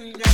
day.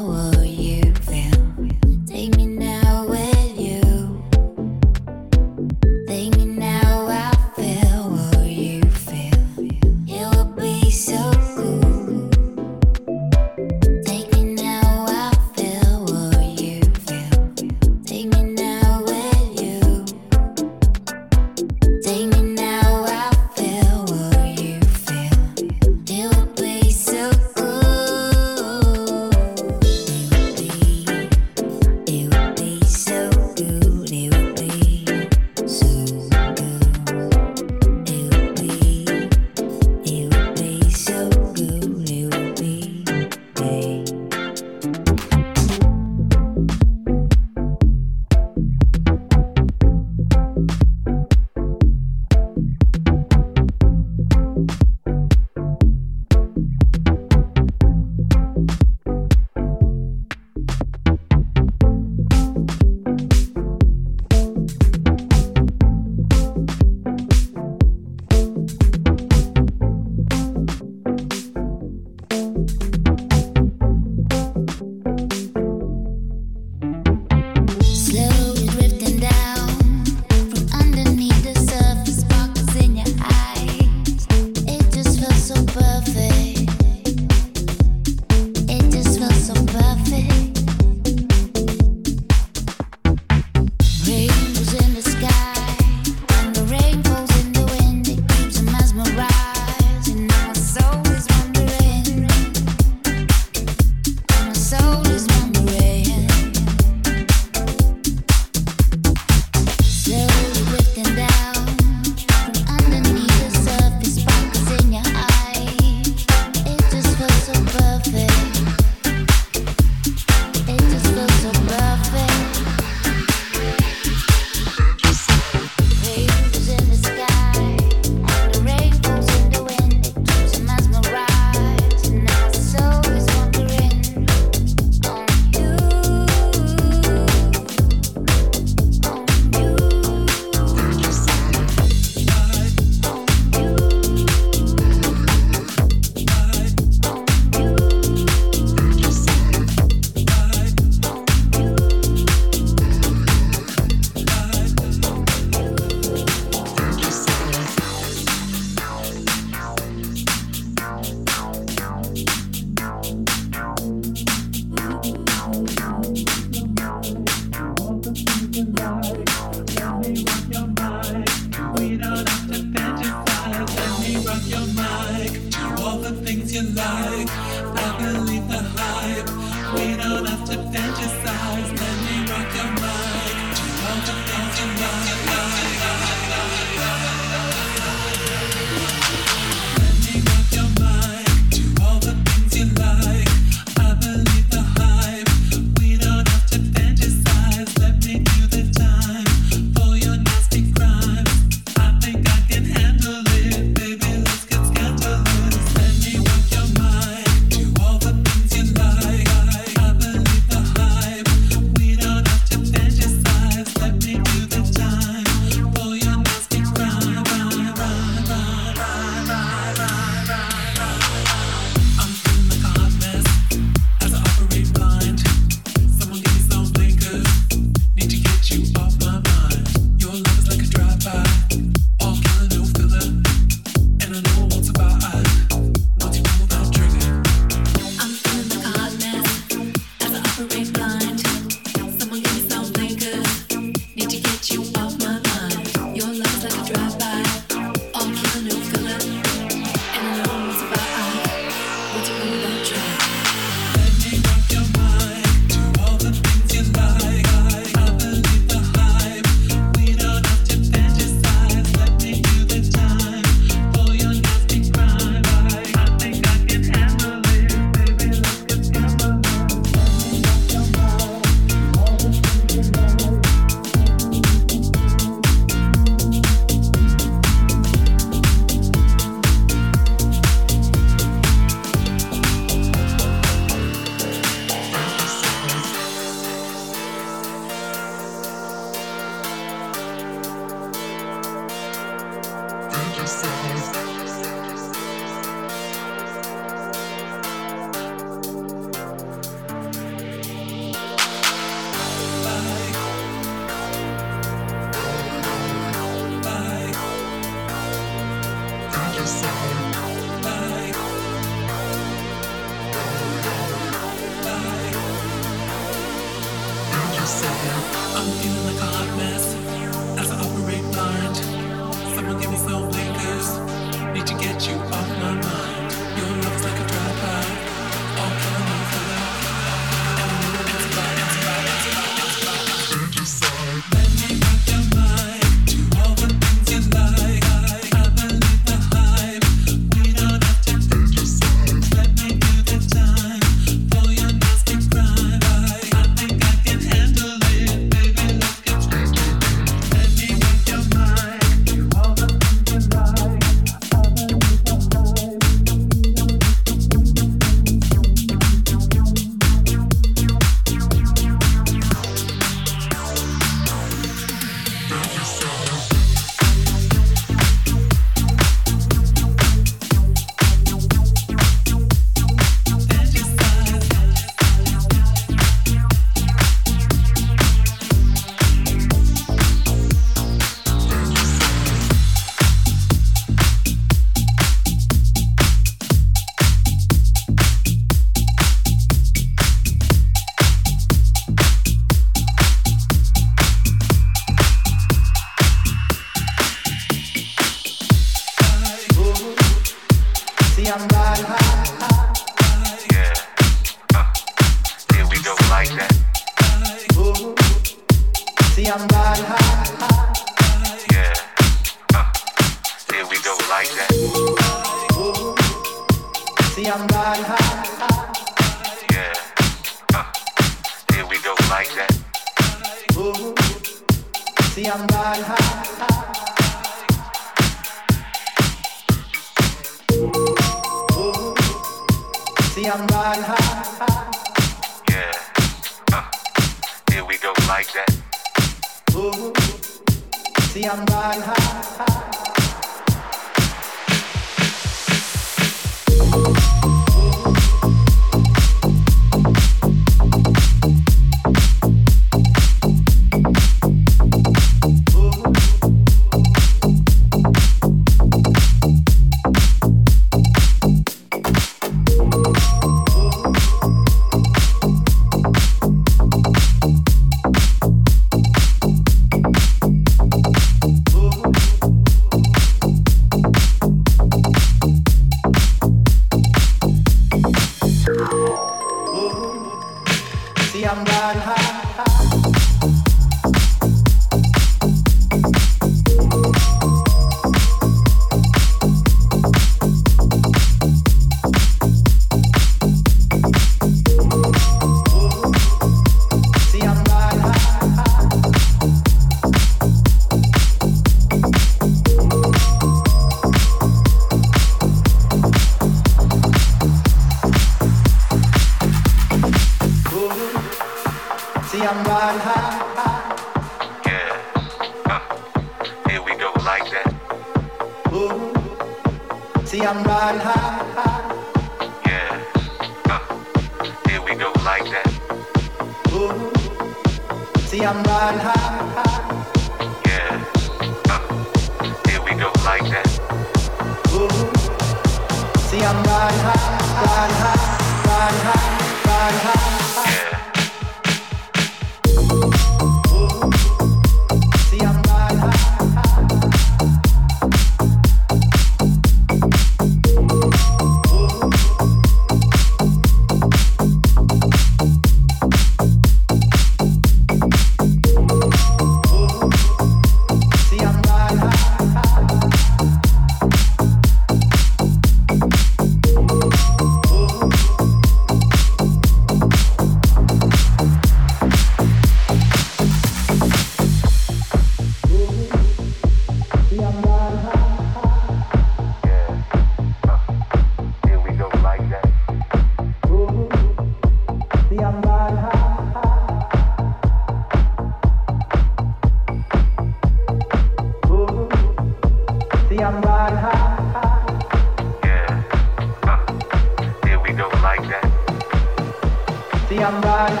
Like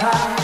that.